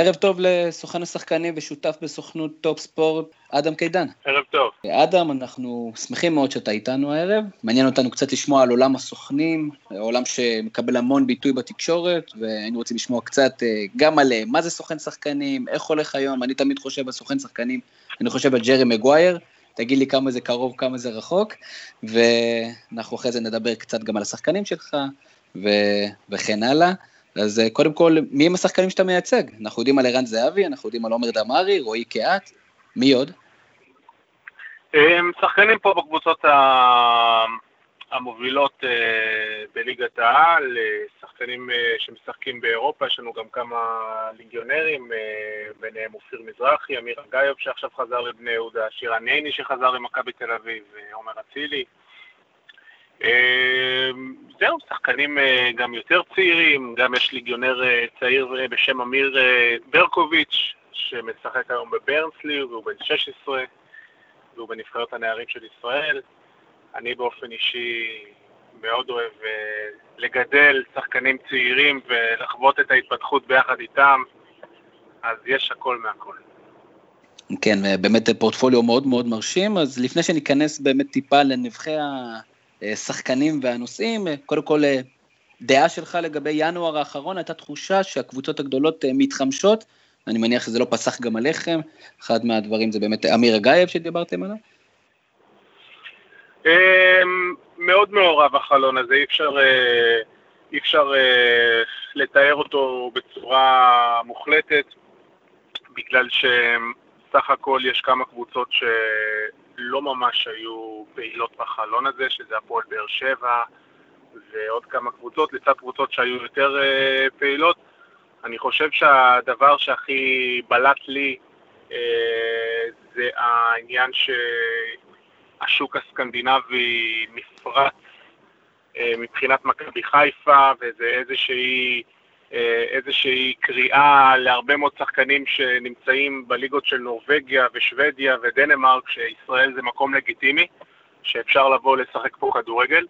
ערב טוב לסוכן השחקנים ושותף בסוכנות טופ ספורט, אדם קידן. ערב טוב. אדם, אנחנו שמחים מאוד שאתה איתנו הערב. מעניין אותנו קצת לשמוע על עולם הסוכנים, עולם שמקבל המון ביטוי בתקשורת, והיינו רוצים לשמוע קצת אה, גם על אה, מה זה סוכן שחקנים, איך הולך היום, אני תמיד חושב על סוכן שחקנים, אני חושב על ג'רי מגווייר, תגיד לי כמה זה קרוב, כמה זה רחוק, ואנחנו אחרי זה נדבר קצת גם על השחקנים שלך, ו... וכן הלאה. אז אה, קודם כל, מי הם השחקנים שאתה מייצג? אנחנו יודעים על ערן זהבי, אנחנו יודעים על עומר דמארי, רועי קהת, מי עוד? הם שחקנים פה בקבוצות המובילות אה, בליגת העל, אה, שחקנים שמשחקים באירופה, יש לנו גם כמה ליגיונרים, ביניהם אופיר מזרחי, אמיר אגייוב שעכשיו חזר לבני יהודה, שירן ייני שחזר למכבי תל אביב, עומר אצילי. אמ, זהו, שחקנים אה, גם יותר צעירים, גם יש ליגיונר אה, צעיר אה, בשם אמיר ברקוביץ', שמשחק היום בברנסלי, והוא בן 16, והוא בנבחרת הנערים של ישראל. אני באופן אישי מאוד אוהב לגדל שחקנים צעירים ולחוות את ההתפתחות ביחד איתם, אז יש הכל מהכל. כן, באמת פורטפוליו מאוד מאוד מרשים, אז לפני שניכנס באמת טיפה לנבחי ה... השחקנים והנושאים. קודם כל, אה, דעה שלך לגבי ינואר האחרון, הייתה תחושה שהקבוצות הגדולות אה, מתחמשות, אני מניח שזה לא פסח גם עליכם, אחד מהדברים זה באמת אמיר אגייב שדיברתם עליו. מאוד מעורב החלון הזה, אי אפשר, אה, אי אפשר לתאר אותו בצורה מוחלטת, בגלל שסך הכל יש כמה קבוצות ש... לא ממש היו פעילות בחלון הזה, שזה הפועל באר שבע ועוד כמה קבוצות, לצד קבוצות שהיו יותר uh, פעילות. אני חושב שהדבר שהכי בלט לי uh, זה העניין שהשוק הסקנדינבי נפרץ uh, מבחינת מכבי חיפה, וזה איזושהי... איזושהי קריאה להרבה מאוד שחקנים שנמצאים בליגות של נורבגיה ושוודיה ודנמרק, שישראל זה מקום לגיטימי, שאפשר לבוא לשחק פה כדורגל.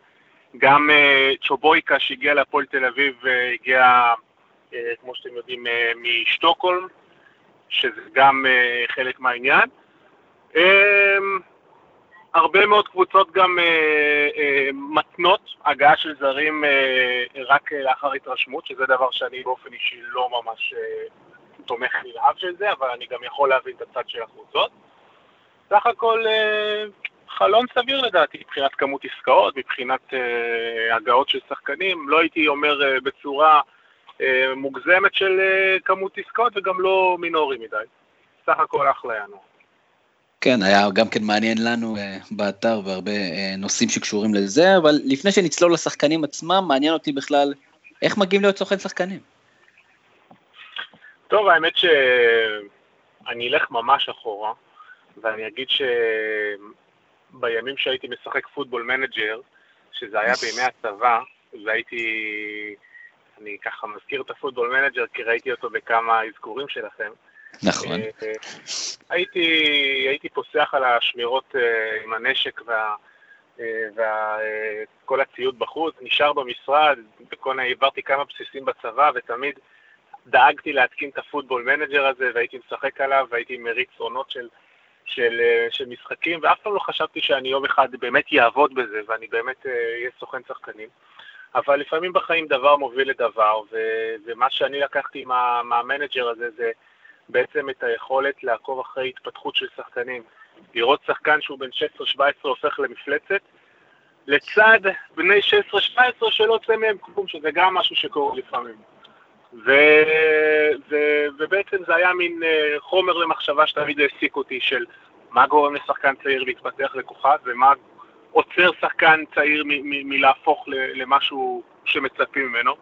גם uh, צ'ובויקה שהגיע להפועל תל אביב uh, הגיע, כמו שאתם יודעים, משטוקהולם, שזה גם חלק מהעניין. הרבה מאוד קבוצות גם אה, אה, מתנות הגעה של זרים אה, רק לאחר התרשמות, שזה דבר שאני באופן אישי לא ממש אה, תומך נלהב של זה, אבל אני גם יכול להבין את הצד של הקבוצות. סך הכל אה, חלון סביר לדעתי, מבחינת כמות עסקאות, מבחינת אה, הגעות של שחקנים, לא הייתי אומר בצורה מוגזמת של כמות עסקאות וגם לא מינורי מדי. סך הכל אחלה ינואר. כן, היה גם כן מעניין לנו uh, באתר והרבה uh, נושאים שקשורים לזה, אבל לפני שנצלול לשחקנים עצמם, מעניין אותי בכלל איך מגיעים להיות סוכן שחקנים. טוב, האמת שאני אלך ממש אחורה, ואני אגיד שבימים שהייתי משחק פוטבול מנג'ר, שזה היה בימי הצבא, והייתי, אני ככה מזכיר את הפוטבול מנג'ר כי ראיתי אותו בכמה אזכורים שלכם, נכון. אה, הייתי, הייתי פוסח על השמירות אה, עם הנשק וה... וכל אה, הציוד בחוץ, נשאר במשרד, בכל, העברתי כמה בסיסים בצבא ותמיד דאגתי להתקין את ה Football Manager הזה והייתי משחק עליו והייתי מריץ עונות של, של, של משחקים ואף פעם לא חשבתי שאני יום אחד באמת יעבוד בזה ואני באמת אהיה סוכן שחקנים. אבל לפעמים בחיים דבר מוביל לדבר ו, ומה שאני לקחתי מה, מה Manager הזה זה בעצם את היכולת לעקוב אחרי התפתחות של שחקנים. לראות שחקן שהוא בן 16-17 הופך למפלצת, לצד בני 16-17 שלא יוצא מהם כלום, שזה גם משהו שקורה לפעמים. ו... ו... ובעצם זה היה מין uh, חומר למחשבה שתמיד העסיק אותי, של מה גורם לשחקן צעיר להתפתח לכוכב, ומה עוצר שחקן צעיר מלהפוך למשהו שמצפים ממנו.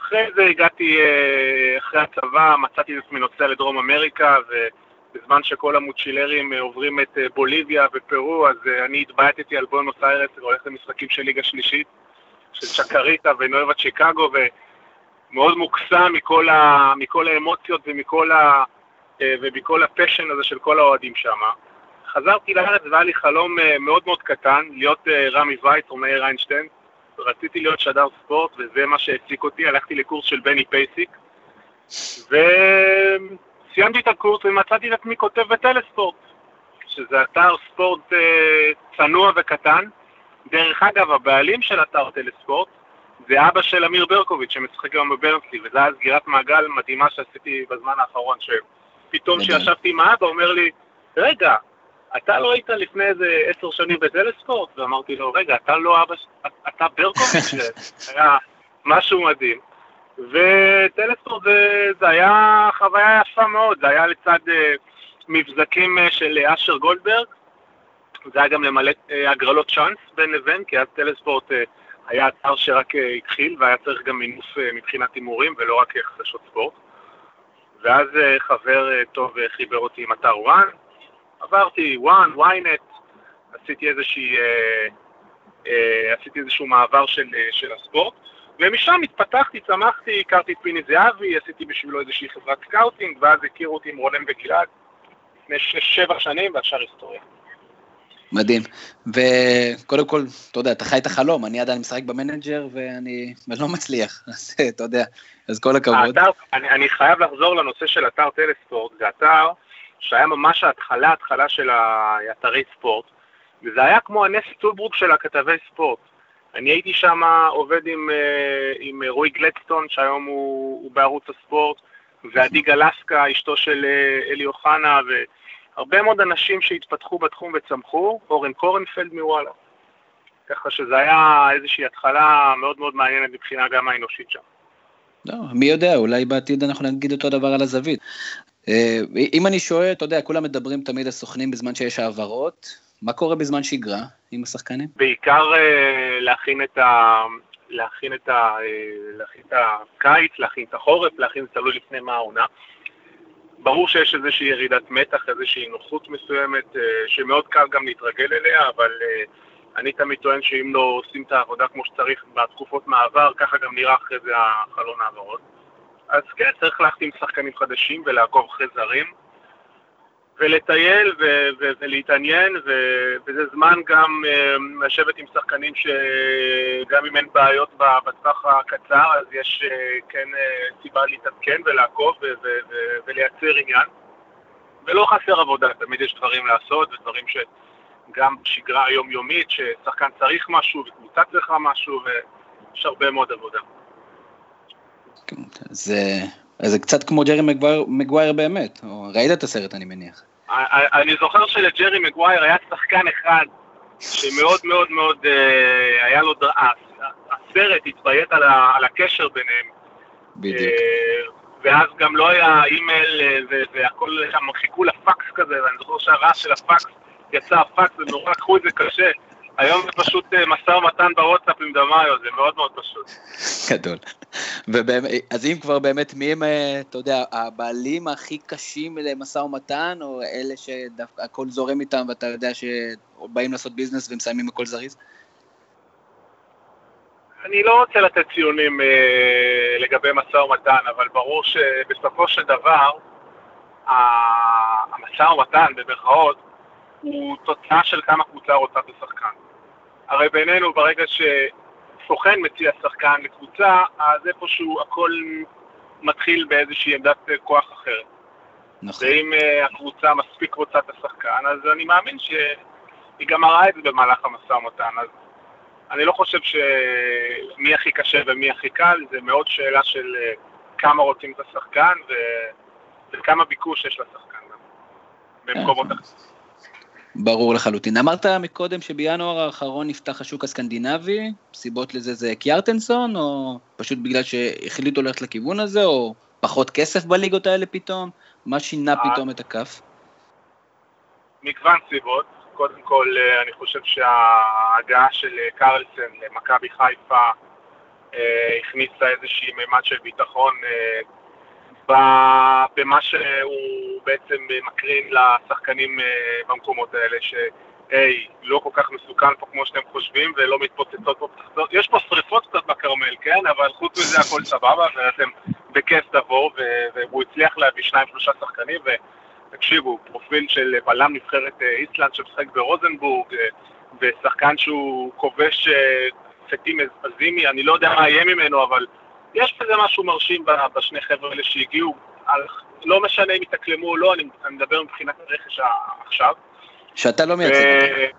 אחרי זה הגעתי, אה, אחרי הצבא, מצאתי את עצמי נוסע לדרום אמריקה, ובזמן שכל המוצ'ילרים אה, עוברים את אה, בוליביה ופרו, אז אני התבייתתי על בונוס איירס והולך למשחקים של ליגה שלישית, של צ'קריטה ונואבה צ'יקגו, ומאוד מוקסם מכל, ה, מכל האמוציות ומכל, ה, ומכל ה passion הזה של כל האוהדים שם. חזרתי לארץ והיה לי חלום מאוד מאוד קטן, להיות רמי וייץ או מאיר איינשטיין, רציתי להיות שדר ספורט, וזה מה שהעסיק אותי, הלכתי לקורס של בני פייסיק, וסיימתי את הקורס ומצאתי את עצמי כותב בטלספורט, שזה אתר ספורט אה, צנוע וקטן. דרך אגב, הבעלים של אתר טלספורט זה אבא של אמיר ברקוביץ' שמשחק היום בברנסלי, וזו הייתה סגירת מעגל מדהימה שעשיתי בזמן האחרון, שפתאום כשישבתי עם האבא אומר לי, רגע, אתה לא היית לפני איזה עשר שנים בטלספורט? ואמרתי לו, רגע, אתה לא אבא, אתה ברקוביץ', היה משהו מדהים. וטלספורט זה, זה היה חוויה יפה מאוד, זה היה לצד uh, מבזקים אה, של אשר גולדברג, זה היה גם למלא אה, הגרלות צ'אנס בין לבין, כי אז טלספורט אה, היה אתר שרק אה, התחיל והיה צריך גם מינוף אה, מבחינת הימורים ולא רק חדשות ספורט. ואז אה, חבר אה, טוב אה, חיבר אותי עם אתר ONE, עברתי ONE, ynet, עשיתי איזושהי, אה, אה, עשיתי איזשהו מעבר של, אה, של הספורט. ומשם התפתחתי, צמחתי, הכרתי את פיני זהבי, עשיתי בשבילו איזושהי חברת scouting, ואז הכירו אותי עם רונן וגלעד לפני שש, שבע שנים, והשאר היסטוריה. מדהים. וקודם כל, אתה יודע, אתה חי את החלום, אני עדיין משחק ב Manager ואני לא מצליח, אז אתה יודע, אז כל הכבוד. האתר, אני, אני חייב לחזור לנושא של אתר טלספורט, זה אתר שהיה ממש ההתחלה, ההתחלה של האתרי ספורט, וזה היה כמו הנס טולברוק של הכתבי ספורט. אני הייתי שם עובד עם, אה, עם רועי גלדסטון, שהיום הוא, הוא בערוץ הספורט, ועדי גלסקה, אשתו של אה, אלי אוחנה, והרבה מאוד אנשים שהתפתחו בתחום וצמחו, אורן קורנפלד מוואלה. ככה שזה היה איזושהי התחלה מאוד מאוד מעניינת מבחינה גם האנושית שם. לא, מי יודע, אולי בעתיד אנחנו נגיד אותו דבר על הזווית. אה, אם אני שואל, אתה יודע, כולם מדברים תמיד על סוכנים בזמן שיש העברות, מה קורה בזמן שגרה עם השחקנים? בעיקר uh, להכין את ה... להכין את, ה, uh, להכין את הקיץ, להכין את החורף, להכין תלוי לפני מה העונה. ברור שיש איזושהי ירידת מתח, איזושהי נוחות מסוימת, שמאוד קל גם להתרגל אליה, אבל אני תמיד טוען שאם לא עושים את העבודה כמו שצריך בתקופות מעבר, ככה גם נראה אחרי זה החלון העברות. אז כן, צריך להחתים שחקנים חדשים ולעקוב אחרי זרים. ולטייל ו- ו- ולהתעניין, ו- וזה זמן גם uh, לשבת עם שחקנים שגם אם אין בעיות בטווח הקצר, אז יש uh, כן uh, סיבה להתעדכן ולעקוב ו- ו- ו- ולייצר עניין. ולא חסר עבודה, תמיד יש דברים לעשות ודברים שגם בשגרה היומיומית, ששחקן צריך משהו וקבוצה צריכה משהו, ויש הרבה מאוד עבודה. זה, זה קצת כמו ג'רי מגווייר, מגווייר באמת, או ראית את הסרט אני מניח. אני זוכר שלג'רי מגווייר היה שחקן אחד שמאוד מאוד מאוד אה, היה לו, הסרט התביית על, על הקשר ביניהם. בדיוק. אה, ואז גם לא היה אימייל אה, והכל שם חיכו לפקס כזה, ואני זוכר שהרעש של הפקס, יצא הפקס ונורא לקחו את זה קשה. היום זה פשוט משא ומתן בוואטסאפ עם דמאיו, זה מאוד מאוד פשוט. גדול. ובאמת, אז אם כבר באמת, מי הם, אה, אתה יודע, הבעלים הכי קשים למשא ומתן, או אלה שהכל זורם איתם ואתה יודע שבאים לעשות ביזנס ומסיימים הכל זריז? אני לא רוצה לתת ציונים אה, לגבי משא ומתן, אבל ברור שבסופו של דבר, המשא ומתן, במרכאות, הוא תוצאה של כמה קבוצה רוצה את השחקן. הרי בינינו, ברגע ש... סוכן מציע שחקן לקבוצה, אז איפשהו הכל מתחיל באיזושהי עמדת כוח אחרת. נכון. ואם uh, הקבוצה מספיק רוצה את השחקן, אז אני מאמין שהיא גם מראה את זה במהלך המשא ומתן. אז אני לא חושב שמי הכי קשה ומי הכי קל, זה מאוד שאלה של uh, כמה רוצים את השחקן ו... וכמה ביקוש יש לשחקן גם, במקומות כן. אחרים. ברור לחלוטין. אמרת מקודם שבינואר האחרון נפתח השוק הסקנדינבי, סיבות לזה זה קיארטנסון, או פשוט בגלל שהחליטו ללכת לכיוון הזה, או פחות כסף בליגות האלה פתאום? מה שינה אה. פתאום את הכף? מגוון סיבות. קודם כל, אה, אני חושב שההגעה של אה, קרלסן למכבי חיפה הכניסה איזושהי מימד של ביטחון במה שהוא בעצם מקרין לשחקנים אה, במקומות האלה, שהי, לא כל כך מסוכן פה כמו שאתם חושבים, ולא מתפוצצות פה פצצות. יש פה שריפות קצת בכרמל, כן? אבל חוץ מזה הכל סבבה, ואתם בכיף תבואו, והוא הצליח להביא שניים שלושה שחקנים, ותקשיבו, פרופיל של בלם נבחרת אה, איסלנד שמשחק ברוזנבורג, אה, ושחקן שהוא כובש פטים עזימי, אני לא יודע מה יהיה ממנו, אבל יש בזה משהו מרשים בשני חבר'ה האלה שהגיעו, על, לא משנה אם יתאקלמו או לא, אני, אני מדבר מבחינת הרכש עכשיו. שאתה לא מייצג אותו.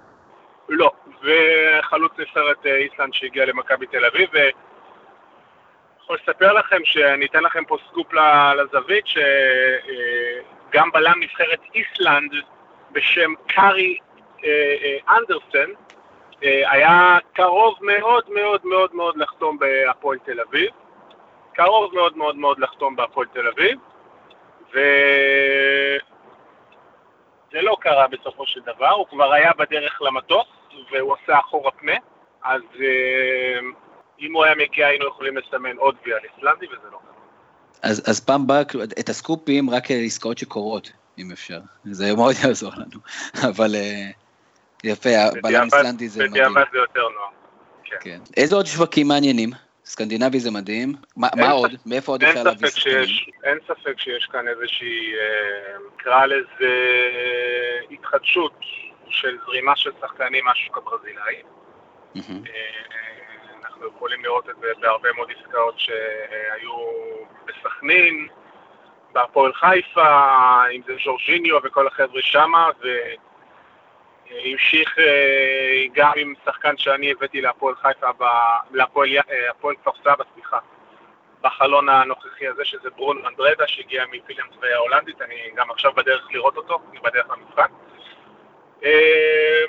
לא, וחלוץ נבחרת אה, איסלנד שהגיע למכבי תל אביב, ויכול לספר לכם שאני אתן לכם פה סקופ לזווית, שגם אה, בלם נבחרת איסלנד בשם קארי אה, אנדרסן, היה קרוב מאוד מאוד מאוד מאוד לחתום בהפועל תל אביב, קרוב מאוד מאוד מאוד לחתום בהפועל תל אביב, ו... זה לא קרה בסופו של דבר, הוא כבר היה בדרך למטוס והוא עשה אחורה פנה, אז אה, אם הוא היה מגיע היינו יכולים לסמן עוד וי על איסלנדי וזה לא קרה. אז, אז פעם באה את הסקופים רק עסקאות שקורות, אם אפשר. זה מאוד יעזור לנו. אבל אה, יפה, בלם איסלנדי זה מדהים. בדיעבד זה יותר נוח. כן. כן. איזה עוד שווקים מעניינים? סקנדינבי זה מדהים. מה, מה עוד? מאיפה עוד אפשר להביא שחקנים? אין ספק שיש כאן איזושהי, אה, נקרא לזה, התחדשות של זרימה של שחקנים מהשוק הברזילאי. אה, אנחנו יכולים לראות את זה בהרבה מאוד עסקאות שהיו בסכנין, בהפועל חיפה, אם זה ז'ורג'יניו וכל החבר'ה שמה, המשיך אה, גם עם שחקן שאני הבאתי להפועל חיפה, להפועל אה, כפר סבא, סליחה, בחלון הנוכחי הזה, שזה ברון אנדרדה, שהגיע מפיליאנס ההולנדית, אני גם עכשיו בדרך לראות אותו, אני בדרך למשחק. אה,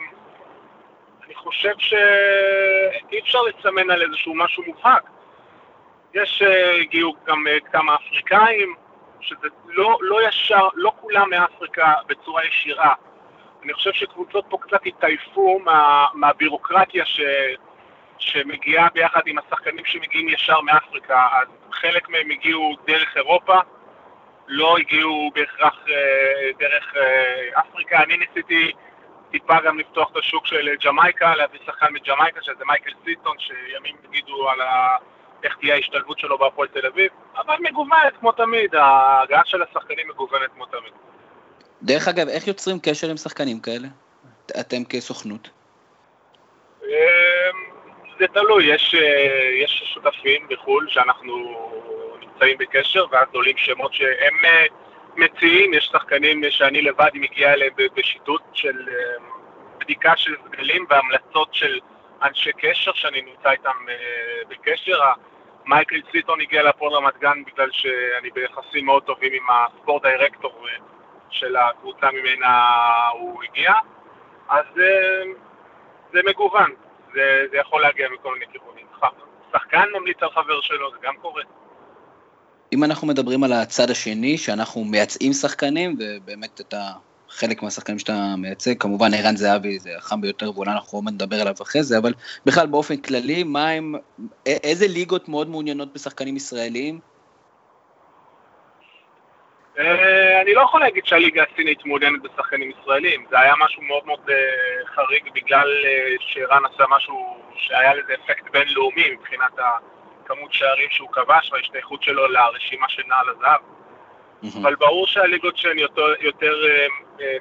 אני חושב שאי אפשר לסמן על איזשהו משהו מובהק. יש, הגיעו גם כמה אפריקאים, שזה לא, לא ישר, לא כולם מאפריקה בצורה ישירה, אני חושב שקבוצות פה קצת התעייפו מה, מהבירוקרטיה ש, שמגיעה ביחד עם השחקנים שמגיעים ישר מאפריקה, אז חלק מהם הגיעו דרך אירופה, לא הגיעו בהכרח אה, דרך אה, אפריקה. אני ניסיתי טיפה גם לפתוח את השוק של ג'מייקה, להביא שחקן מג'מייקה, שזה מייקל סיטון, שימים יגידו על ה... איך תהיה ההשתלבות שלו בהפועל תל אביב, אבל מגוונת כמו תמיד, ההגעה של השחקנים מגוונת כמו תמיד. דרך אגב, איך יוצרים קשר עם שחקנים כאלה? אתם כסוכנות? אמ, זה תלוי, יש, אה, יש שותפים בחו"ל שאנחנו נמצאים בקשר, ואז עולים שמות שהם אה, מציעים, יש שחקנים שאני לבד מגיע אליהם בשיטוט של אה, בדיקה של סגלים והמלצות של אנשי קשר שאני נמצא איתם בקשר. מייקל סיטון הגיע לפועל רמת גן בגלל שאני ביחסים מאוד טובים עם הספורט דירקטור של הקבוצה ממנה הוא הגיע, אז זה, זה מגוון, זה, זה יכול להגיע מכל מיני כיוונים. שחקן ממליץ על חבר שלו, זה גם קורה. אם אנחנו מדברים על הצד השני, שאנחנו מייצאים שחקנים, ובאמת אתה חלק מהשחקנים שאתה מייצג, כמובן ערן זהבי זה החם ביותר, ואולי אנחנו עוד נדבר עליו אחרי זה, אבל בכלל באופן כללי, מה הם, איזה ליגות מאוד מעוניינות בשחקנים ישראלים, אה, אני לא יכול להגיד שהליגה הסינית מעוניינת בשחקנים ישראלים, זה היה משהו מאוד מאוד אה, חריג בגלל אה, שרן עשה משהו שהיה לזה אפקט בינלאומי מבחינת הכמות שערים שהוא כבש וההשתייכות שלו לרשימה של נעל הזהב. אבל ברור שהליגות שהן יותר, יותר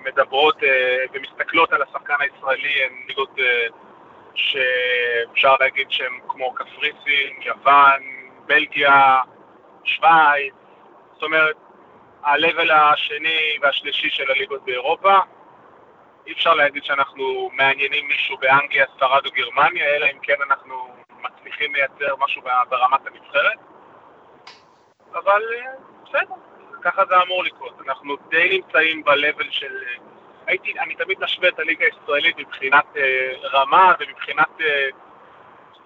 מדברות ומסתכלות על השחקן הישראלי הן ליגות שאפשר להגיד שהן כמו קפריסין, יוון, בלגיה, שווייץ, זאת אומרת ה-level השני והשלישי של הליגות באירופה. אי אפשר להגיד שאנחנו מעניינים מישהו באנגליה, ספרד או גרמניה, אלא אם כן אנחנו מצליחים לייצר משהו ברמת הנבחרת. אבל בסדר, ככה זה אמור לקרות. אנחנו די נמצאים ב-level של... הייתי, אני תמיד משווה את הליגה הישראלית מבחינת אה, רמה ומבחינת אה,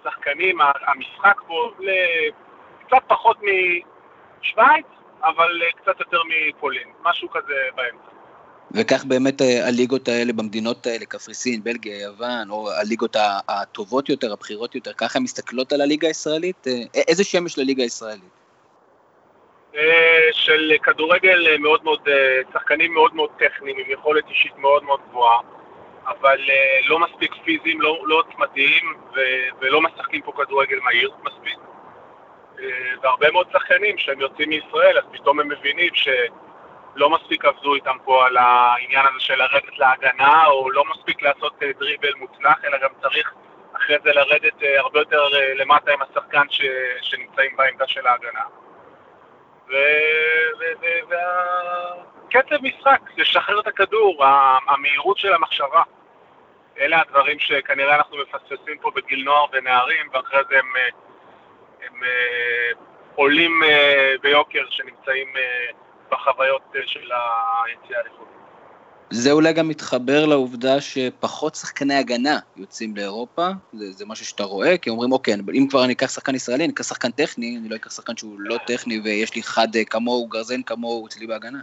שחקנים, המשחק פה לקצת פחות משוויץ, אבל אה, קצת יותר מפולין, משהו כזה באמצע. וכך באמת אה, הליגות האלה במדינות האלה, קפריסין, בלגיה, יוון, או הליגות הטובות יותר, הבכירות יותר, ככה הן מסתכלות על הליגה הישראלית? אה, איזה שם יש לליגה הישראלית? של כדורגל מאוד מאוד, שחקנים מאוד מאוד טכניים, עם יכולת אישית מאוד מאוד גבוהה, אבל לא מספיק פיזיים, לא, לא עוצמתיים, ולא משחקים פה כדורגל מהיר מספיק. והרבה מאוד שחקנים שהם יוצאים מישראל, אז פתאום הם מבינים שלא מספיק עבדו איתם פה על העניין הזה של לרדת להגנה, או לא מספיק לעשות אה, דריבל מוצלח, אלא גם צריך ואחרי זה לרדת הרבה יותר למטה עם השחקן ש, שנמצאים בעמדה של ההגנה. והקצב משחק, לשחרר את הכדור, המהירות של המחשבה. אלה הדברים שכנראה אנחנו מפספסים פה בגיל נוער ונערים, ואחרי זה הם, הם עולים ביוקר שנמצאים בחוויות של היציאה לחו"ל. זה אולי גם מתחבר לעובדה שפחות שחקני הגנה יוצאים לאירופה, זה, זה משהו שאתה רואה, כי אומרים, אוקיי, אם כבר אני אקח שחקן ישראלי, אני אקח שחקן טכני, אני לא אקח שחקן שהוא לא טכני ויש לי חד כמוהו, גרזן כמוהו אצלי בהגנה.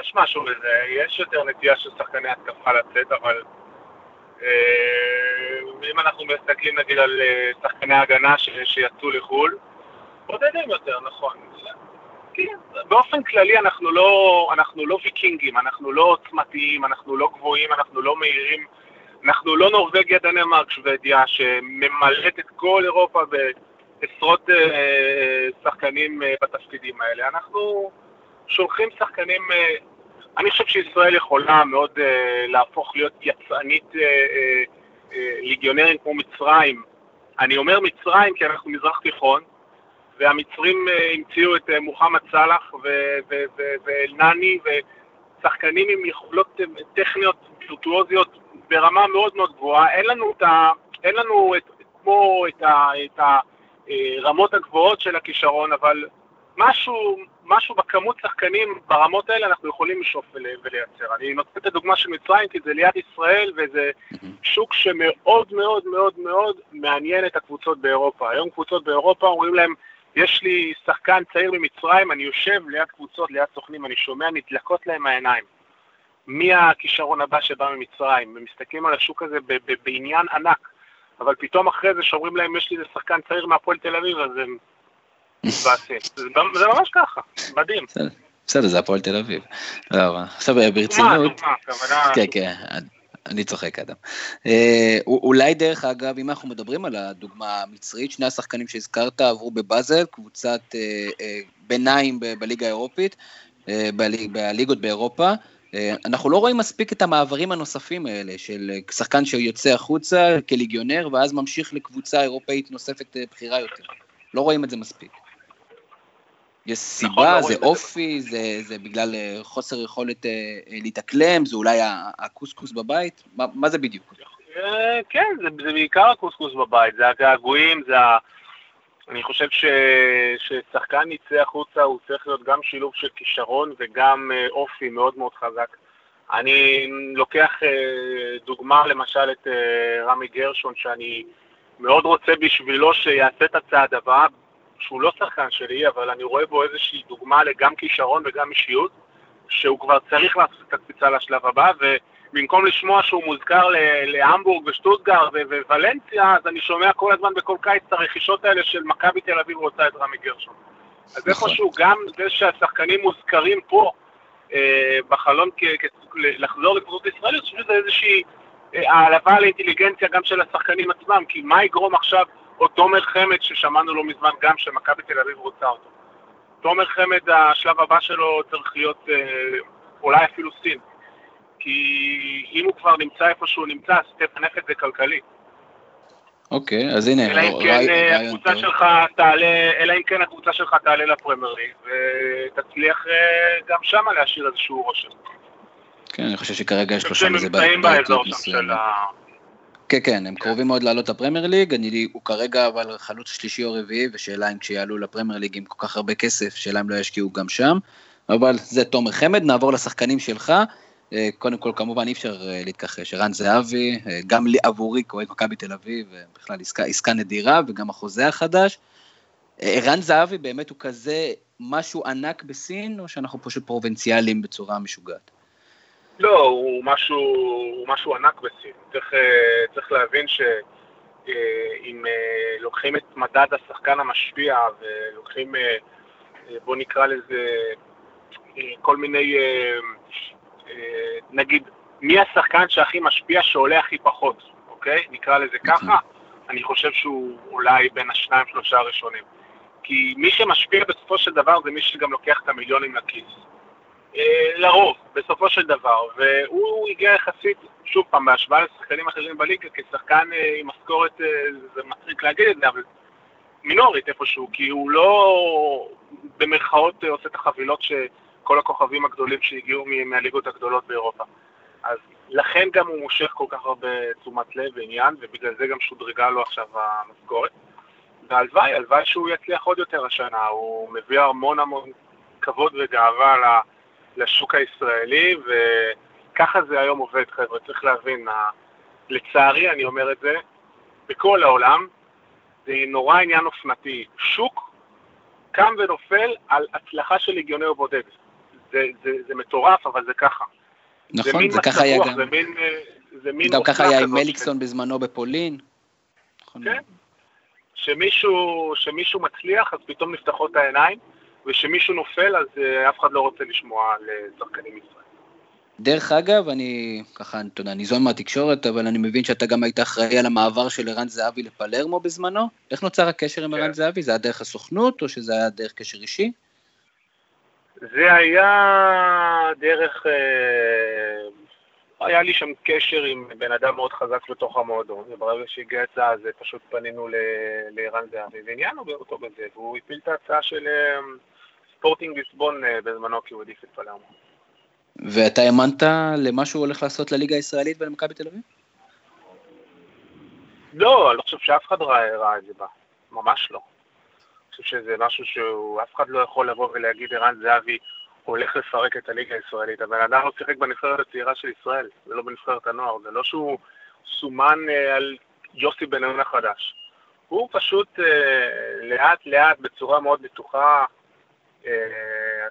יש משהו בזה, יש יותר נטייה של שחקני התקפה לצאת, אבל אה, אם אנחנו מסתכלים נגיד על אה, שחקני הגנה ש, שיצאו לחו"ל, בודדים יותר, נכון. כן, באופן כללי אנחנו לא, אנחנו לא ויקינגים, אנחנו לא עוצמתיים, אנחנו לא גבוהים, אנחנו לא מהירים, אנחנו לא נורבגיה, דנמרק, שוודיה, שממלאת את כל אירופה בעשרות אה, שחקנים אה, בתפקידים האלה. אנחנו שולחים שחקנים, אה, אני חושב שישראל יכולה מאוד אה, להפוך להיות יצאנית אה, אה, אה, ליגיונרים כמו מצרים. אני אומר מצרים כי אנחנו מזרח תיכון, והמצרים אה, המציאו את אה, מוחמד סאלח ואלנני ושחקנים עם יכולות טכניות וירטואוזיות ברמה מאוד מאוד גבוהה. אין לנו, את ה, אין לנו את, כמו את, ה, את הרמות הגבוהות של הכישרון, אבל משהו, משהו בכמות שחקנים ברמות האלה אנחנו יכולים לשאוף ולייצר. אני נותן את הדוגמה של מצרים כי זה ליד ישראל וזה שוק שמאוד מאוד מאוד מאוד מעניין את הקבוצות באירופה. היום קבוצות באירופה אומרים להם יש לי שחקן צעיר ממצרים, אני יושב ליד קבוצות, ליד סוכנים, אני שומע נדלקות להם העיניים. מי הכישרון הבא שבא ממצרים? הם מסתכלים על השוק הזה בעניין ענק, אבל פתאום אחרי זה שאומרים להם, יש לי איזה שחקן צעיר מהפועל תל אביב, אז הם. זה ממש ככה, מדהים. בסדר, זה הפועל תל אביב. לא, עכשיו ברצינות... כן, כן, אני צוחק, אדם. אה, אולי דרך אגב, אם אנחנו מדברים על הדוגמה המצרית, שני השחקנים שהזכרת עברו בבאזל, קבוצת אה, אה, ביניים בליגה האירופית, אה, בליג, בליגות באירופה. אה, אנחנו לא רואים מספיק את המעברים הנוספים האלה, של שחקן שיוצא החוצה כליגיונר, ואז ממשיך לקבוצה אירופאית נוספת אה, בכירה יותר. לא רואים את זה מספיק. יש סיבה, נכון, לא זה אופי, זה, זה בגלל אה, חוסר יכולת אה, אה, להתאקלם, זה אולי הקוסקוס בבית? מה, מה זה בדיוק? כן, זה, זה בעיקר הקוסקוס בבית, זה הגעגועים, זה ה... אני חושב ש... ששחקן יצא החוצה הוא צריך להיות גם שילוב של כישרון וגם אופי מאוד מאוד חזק. אני לוקח דוגמה למשל את רמי גרשון, שאני מאוד רוצה בשבילו שיעשה את הצעד הבא, שהוא לא שחקן שלי, אבל אני רואה בו איזושהי דוגמה לגם כישרון וגם אישיות, שהוא כבר צריך לעשות את הקפיצה לשלב הבא, ובמקום לשמוע שהוא מוזכר להמבורג ושטוטגרד וולנסיה, אז אני שומע כל הזמן בכל קיץ את הרכישות האלה של מכבי תל אביב רוצה את רמי גרשון. אז נכון. איפשהו גם זה שהשחקנים מוזכרים פה אה, בחלום לחזור לקבוצות ישראליות, אני חושב שזה איזושהי אה, העלבה לאינטליגנציה גם של השחקנים עצמם, כי מה יגרום עכשיו או תומר חמד ששמענו לא מזמן גם שמכבי תל אביב רוצה אותו. תומר חמד, השלב הבא שלו צריך להיות אה, אולי אפילו סין. כי אם הוא כבר נמצא איפה שהוא נמצא, אז תפנף את זה כלכלי. אוקיי, אז הנה, אלא אם כן אה, הקבוצה שלך תעלה, אלא אם כן הקבוצה שלך תעלה לפרמייר ליג, ותצליח אה, גם שמה להשאיר איזשהו רושם. כן, אני חושב שכרגע יש לו שם איזה בעיה. כן, כן, הם קרובים מאוד לעלות לפרמייר ליג, אני, הוא כרגע אבל חלוץ שלישי או רביעי, ושאלה אם כשיעלו לפרמייר ליג עם כל כך הרבה כסף, שאלה אם לא ישקיעו גם שם, אבל זה תומר חמד, נעבור לשחקנים שלך. אה, קודם כל, כמובן, אי אפשר אה, להתכחש, ערן זהבי, אה, גם לי עבורי כאוהד מכבי תל אביב, בכלל עסקה, עסקה נדירה, וגם החוזה החדש. ערן זהבי באמת הוא כזה משהו ענק בסין, או שאנחנו פשוט פרובינציאליים בצורה משוגעת? לא, הוא משהו, הוא משהו ענק בסין. צריך, אה, צריך להבין שאם אה, אה, לוקחים את מדד השחקן המשפיע ולוקחים, בוא נקרא לזה, כל מיני, נגיד, מי השחקן שהכי משפיע שעולה הכי פחות, אוקיי? נקרא לזה ככה, אני חושב שהוא אולי בין השניים שלושה הראשונים. כי מי שמשפיע בסופו של דבר זה מי שגם לוקח את המיליונים לכיס. לרוב, בסופו של דבר, והוא הגיע יחסית, שוב פעם, בהשוואה לשחקנים אחרים בליגה, כשחקן אה, עם משכורת, אה, זה מצחיק להגיד את זה, אבל מינורית איפשהו, כי הוא לא במרכאות אה, עושה את החבילות שכל הכוכבים הגדולים שהגיעו מהליגות הגדולות באירופה. אז לכן גם הוא מושך כל כך הרבה תשומת לב ועניין, ובגלל זה גם שודרגה לו עכשיו המשכורת. והלוואי, הלוואי שהוא יצליח עוד יותר השנה, הוא מביא המון המון כבוד וגאווה לשוק הישראלי, וככה זה היום עובד, חבר'ה, צריך להבין. לצערי, אני אומר את זה, בכל העולם, זה נורא עניין אופנתי. שוק קם ונופל על הצלחה של ליגיונר בודד. זה, זה, זה מטורף, אבל זה ככה. נכון, זה, זה ככה היה גם. זה מין, זה מין גם ככה היה עם מליקסון בזמנו בפולין. נכון. כן, שמישהו, שמישהו מצליח, אז פתאום נפתחות העיניים, ושמישהו נופל, אז uh, אף אחד לא רוצה לשמוע על uh, שחקנים ישראל. דרך אגב, אני ככה, אתה יודע, ניזון מהתקשורת, אבל אני מבין שאתה גם היית אחראי על המעבר של ערן זהבי לפלרמו בזמנו. איך נוצר הקשר עם ערן כן. זהבי? זה היה דרך הסוכנות, או שזה היה דרך קשר אישי? זה היה דרך... אה, היה לי שם קשר עם בן אדם מאוד חזק בתוך המועדון, וברגע שהגיע הצעה זה פשוט פנינו לערן זהבי, ועניינו אותו בזה, והוא הפיל את ההצעה של אה, ספורטינג ליסבון אה, בזמנו, כי הוא העדיף את פלרמו. ואתה האמנת למה שהוא הולך לעשות לליגה הישראלית ולמכבי תל אביב? לא, אני לא חושב שאף אחד ראה, ראה את זה בה, ממש לא. אני חושב שזה משהו שאף אחד לא יכול לבוא ולהגיד ערן זהבי הולך לפרק את הליגה הישראלית. הבן אדם לא שיחק בנבחרת הצעירה של ישראל, ולא בנבחרת הנוער. זה לא שהוא סומן אה, על יוסי בן-און החדש. הוא פשוט אה, לאט לאט, בצורה מאוד בטוחה,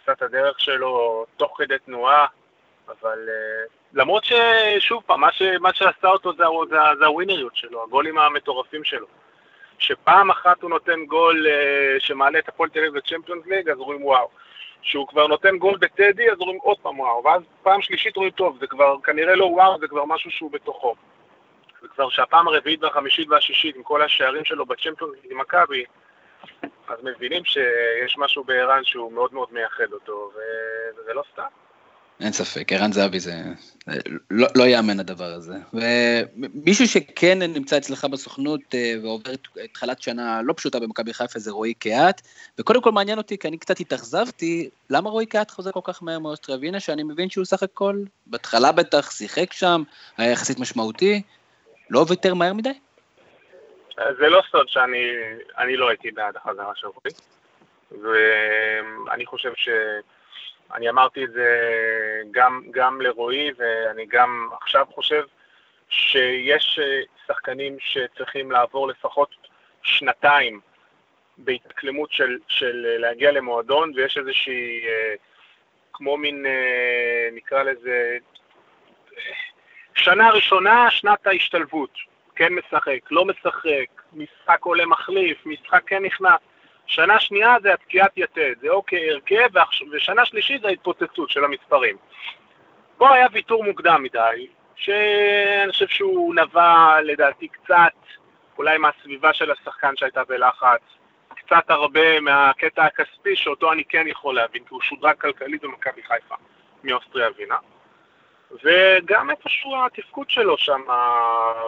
עשה את הדרך שלו תוך כדי תנועה, אבל אה, למרות ששוב פעם, מה, ש, מה שעשה אותו זה, זה, זה הווינריות שלו, הגולים המטורפים שלו. שפעם אחת הוא נותן גול אה, שמעלה את הפועל תל אביב לצ'מפיונס ליג, אז רואים וואו. שהוא כבר נותן גול בטדי, אז רואים עוד פעם וואו, ואז פעם שלישית רואים טוב, זה כבר כנראה לא וואו, זה כבר משהו שהוא בתוכו. זה כבר שהפעם הרביעית והחמישית והשישית, עם כל השערים שלו בצ'מפיונס עם מכבי, אז מבינים שיש משהו בערן שהוא מאוד מאוד מייחד אותו, וזה לא סתם. אין ספק, ערן זהבי זה, לא, לא יאמן הדבר הזה. ומישהו שכן נמצא אצלך בסוכנות אה, ועובר התחלת שנה לא פשוטה במכבי חיפה זה רועי קהת, וקודם כל מעניין אותי, כי אני קצת התאכזבתי, למה רועי קהת חוזר כל כך מהר מאוסטריה והנה שאני מבין שהוא סך הכל, בהתחלה בטח שיחק שם, היה יחסית משמעותי, לא ויתר מהר מדי? זה לא סוד שאני לא הייתי בעד החזרה של רועי, ואני חושב ש... אני אמרתי את זה גם, גם לרועי, ואני גם עכשיו חושב שיש אה, שחקנים שצריכים לעבור לפחות שנתיים בהתאקלמות של, של להגיע למועדון, ויש איזושהי, אה, כמו מין, אה, נקרא לזה, שנה ראשונה, שנת ההשתלבות. כן משחק, לא משחק, משחק עולה מחליף, משחק כן נכנס. שנה שנייה זה התקיעת יתד, זה אוקיי הרכב, ושנה שלישית זה ההתפוצצות של המספרים. פה היה ויתור מוקדם מדי, שאני חושב שהוא נבע לדעתי קצת, אולי מהסביבה של השחקן שהייתה בלחץ, קצת הרבה מהקטע הכספי, שאותו אני כן יכול להבין, כי הוא שודרג כלכלית במכבי חיפה מאוסטריה ווינה. וגם איפשהו התפקוד שלו שם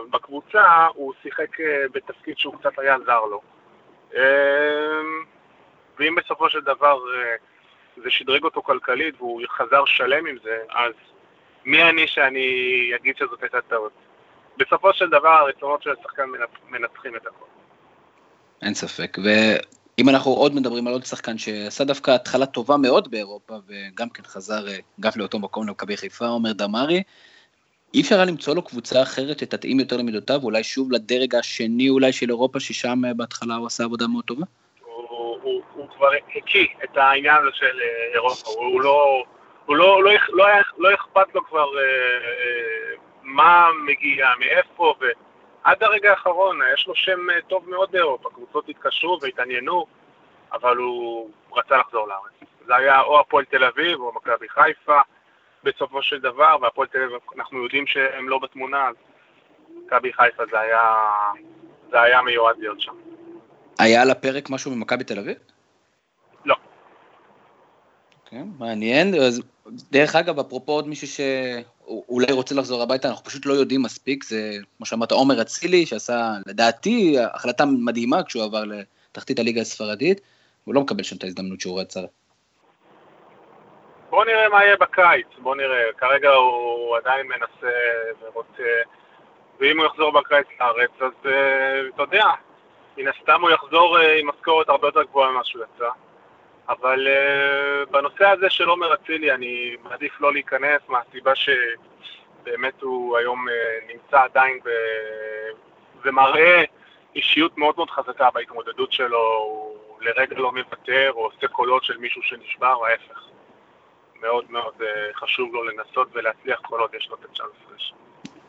בקבוצה, הוא שיחק אה, בתפקיד שהוא קצת היה זר לו. אמ, ואם בסופו של דבר אה, זה שדרג אותו כלכלית והוא חזר שלם עם זה, אז מי אני שאני אגיד שזאת הייתה טעות? בסופו של דבר הרצונות של השחקן מנצחים את הכל. אין ספק, ואם אנחנו עוד מדברים על עוד שחקן שעשה דווקא התחלה טובה מאוד באירופה, וגם כן חזר אה, גם לאותו מקום למכבי חיפה, עומר דמארי, אי אפשר היה למצוא לו קבוצה אחרת שתתאים יותר למידותיו, אולי שוב לדרג השני אולי של אירופה, ששם אה, בהתחלה הוא עשה עבודה מאוד טובה? הוא, הוא, הוא כבר הקיא את העניין הזה של אה, אירופה, הוא, הוא לא... הוא לא, לא, לא, היה, לא אכפת לו כבר אה, אה, מה מגיע, מאיפה, ועד הרגע האחרון, יש לו שם אה, טוב מאוד באירופה, קבוצות התקשרו והתעניינו, אבל הוא רצה לחזור לארץ. זה היה או הפועל תל אביב או מכבי חיפה, בסופו של דבר, והפועל תל אביב, אנחנו יודעים שהם לא בתמונה, אז מכבי חיפה זה היה, זה היה מיועד להיות שם. היה על הפרק משהו ממכבי תל אביב? כן, מעניין. אז דרך אגב, אפרופו עוד מישהו שאולי רוצה לחזור הביתה, אנחנו פשוט לא יודעים מספיק, זה, כמו שאמרת, עומר אצילי, שעשה, לדעתי, החלטה מדהימה כשהוא עבר לתחתית הליגה הספרדית, הוא לא מקבל שם את ההזדמנות שהוא רצה. בוא נראה מה יהיה בקיץ, בוא נראה. כרגע הוא עדיין מנסה ורוצה, ואם הוא יחזור בקיץ לארץ, אז uh, אתה יודע, מן הסתם הוא יחזור uh, עם משכורת הרבה יותר גבוהה ממה שהוא יצא. אבל uh, בנושא הזה של עומר אצילי אני מעדיף לא להיכנס מהסיבה שבאמת הוא היום uh, נמצא עדיין ב... ומראה אישיות מאוד מאוד חזקה בהתמודדות שלו, הוא לרגע לא מוותר או עושה קולות של מישהו שנשבר, ההפך. מאוד מאוד uh, חשוב לו לנסות ולהצליח כל עוד יש לו את הצ'אנס הזה.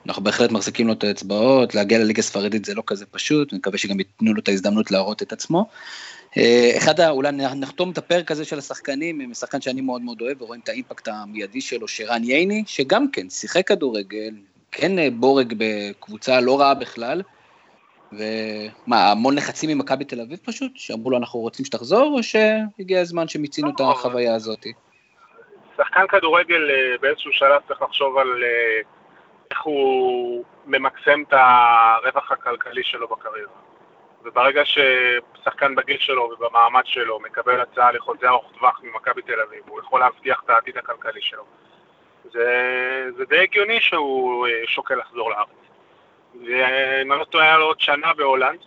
אנחנו בהחלט מחזיקים לו את האצבעות, להגיע לליגה הספרדית זה לא כזה פשוט, אני מקווה שגם ייתנו לו את ההזדמנות להראות את עצמו. אה, אחד, אולי נחתום את הפרק הזה של השחקנים עם שחקן שאני מאוד מאוד אוהב, ורואים את האימפקט המיידי שלו, שרן ייני, שגם כן שיחק כדורגל, כן אה, בורג בקבוצה לא רעה בכלל, ומה, המון לחצים ממכבי תל אביב פשוט, שאמרו לו אנחנו רוצים שתחזור, או שהגיע הזמן שמיצינו את החוויה הזאת? שחקן כדורגל אה, באיזשהו שלב צריך לחשוב על איך הוא ממקסם את הרווח הכלכלי שלו בקריירה. וברגע ששחקן בגיל שלו ובמעמד שלו מקבל הצעה לחוזה ארוך טווח ממכבי תל אביב, הוא יכול להבטיח את העתיד הכלכלי שלו. זה, זה די הגיוני שהוא אה, שוקל לחזור לארץ. ואם אני לא טועה, היה לו עוד שנה בהולנד,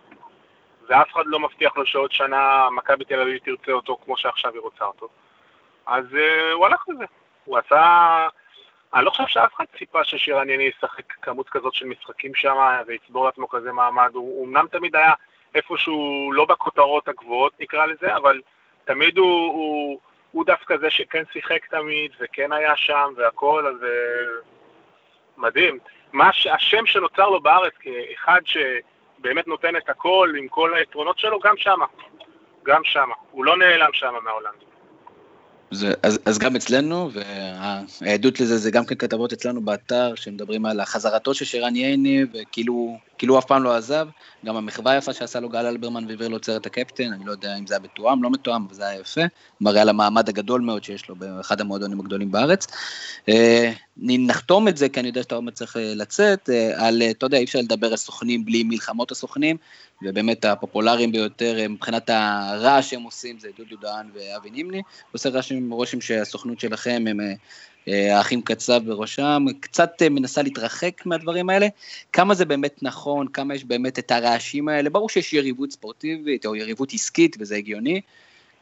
ואף אחד לא מבטיח לו שעוד שנה מכבי תל אביב תרצה אותו כמו שעכשיו היא רוצה אותו. אז uh, הוא הלך לזה. הוא עשה... אני לא חושב שאף אחד ציפה ששירן יני ישחק כמות כזאת של משחקים שם ויצבור לעצמו כזה מעמד. הוא אמנם תמיד היה איפשהו לא בכותרות הגבוהות נקרא לזה, אבל תמיד הוא, הוא, הוא דווקא זה שכן שיחק תמיד וכן היה שם והכל, אז אה, מדהים. מה השם שנוצר לו בארץ כאחד שבאמת נותן את הכל עם כל היתרונות שלו, גם שמה. גם שמה. הוא לא נעלם שמה מהעולם. זה, אז, אז גם אצלנו, והעדות לזה זה גם כן כתבות אצלנו באתר, שמדברים על החזרתו של שרן ייני, וכאילו כאילו אף פעם לא עזב, גם המחווה היפה שעשה לו גל אלברמן והעביר לו צוות הקפטן, אני לא יודע אם זה היה מתואם, לא מתואם, אבל זה היה יפה, מראה על המעמד הגדול מאוד שיש לו באחד המועדונים הגדולים בארץ. אה, נחתום את זה, כי אני יודע שאתה עוד צריך אה, לצאת, אה, על, אתה יודע, אי אפשר לדבר על סוכנים בלי מלחמות הסוכנים, ובאמת הפופולריים ביותר מבחינת הרעש שהם עושים זה דודו דהן ואבי נימני, עושה רושם, רושם שהסוכנות שלכם הם אה, האחים קצב בראשם, קצת אה, מנסה להתרחק מהדברים האלה. כמה זה באמת נכון, כמה יש באמת את הרעשים האלה, ברור שיש יריבות ספורטיבית או יריבות עסקית וזה הגיוני.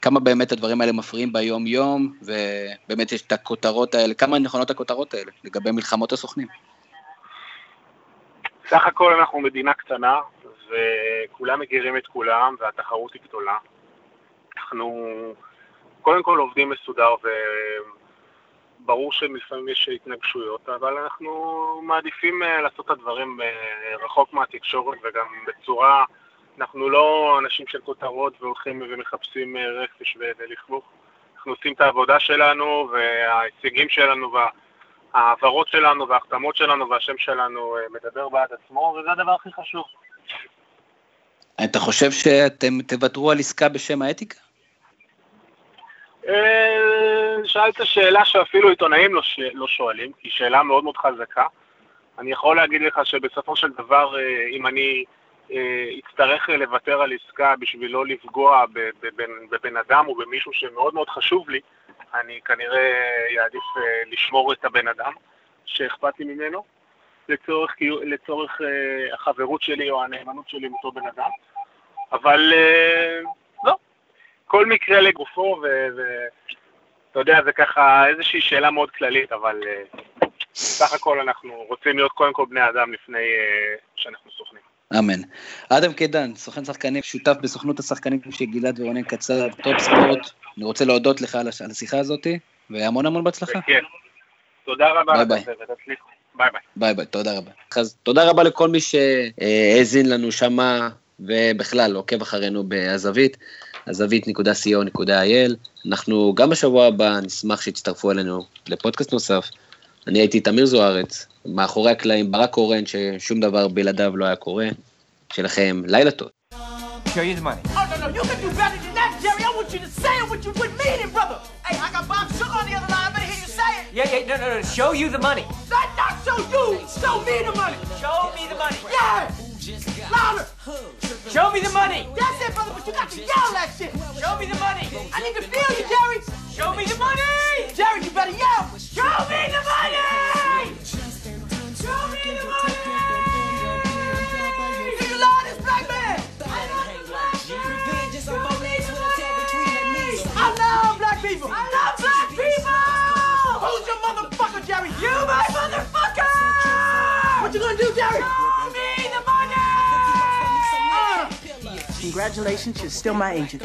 כמה באמת הדברים האלה מפריעים ביום-יום, ובאמת יש את הכותרות האלה, כמה נכונות הכותרות האלה לגבי מלחמות הסוכנים. סך הכל אנחנו מדינה קטנה, וכולם מכירים את כולם, והתחרות היא גדולה. אנחנו קודם כל עובדים מסודר ו... ברור שלפעמים יש התנגשויות, אבל אנחנו מעדיפים אה, לעשות את הדברים אה, רחוק מהתקשורת וגם בצורה, אנחנו לא אנשים של כותרות והולכים ומחפשים אה, רכש ולכלוך. אנחנו עושים את העבודה שלנו וההישגים שלנו וההעברות שלנו וההחתמות שלנו והשם שלנו מדבר בעד עצמו, וזה הדבר הכי חשוב. אתה חושב שאתם תוותרו על עסקה בשם האתיקה? אה, שאלת שאלה שאפילו עיתונאים לא, ש... לא שואלים, היא שאלה מאוד מאוד חזקה. אני יכול להגיד לך שבסופו של דבר, אה, אם אני אה, אצטרך לוותר על עסקה בשביל לא לפגוע בבן, בבן אדם או במישהו שמאוד מאוד חשוב לי, אני כנראה אעדיף לשמור את הבן אדם שאכפת לי ממנו, לצורך, לצורך החברות שלי או הנאמנות שלי עם אותו בן אדם. אבל כל מקרה לגופו, ואתה יודע, זה ככה איזושהי שאלה מאוד כללית, אבל אה, סך הכל אנחנו רוצים להיות קודם כל בני אדם לפני אה, שאנחנו סוכנים. אמן. אדם קידן, סוכן שחקנים, שותף בסוכנות השחקנים של גלעד ורונן קצר, טופ ספורט. אני רוצה להודות לך על השיחה הזאת, והמון המון בהצלחה. כן. תודה רבה. ביי ביי. ביי ביי. ביי ביי, תודה רבה. אז תודה רבה לכל מי שהאזין לנו שמה, ובכלל עוקב אחרינו בהזווית. הזווית.co.il. אנחנו גם בשבוע הבא נשמח שיצטרפו אלינו לפודקאסט נוסף. אני הייתי תמיר זוארץ, מאחורי הקלעים ברק קורן, ששום דבר בלעדיו לא היה קורה. שלכם לילה טוב. Show you the money. Oh, no, no, you can do better than that, Jerry. I want you to say it with you, with meaning, brother. Hey, I got Bob Sugar on the other line. Yeah, yeah, no, no, no. Show you the money. Not, not show you. Show me the money. Show me the money. Yeah. Louder. Show me the money. That's it, brother, but you got to yell that shit. Show me the money. I need to feel you, Jerry. Show me the money. Jerry, you better yell. Show me the money. My motherfucker. What you gonna do, Jerry? Show me the money. Congratulations, you're still my agent.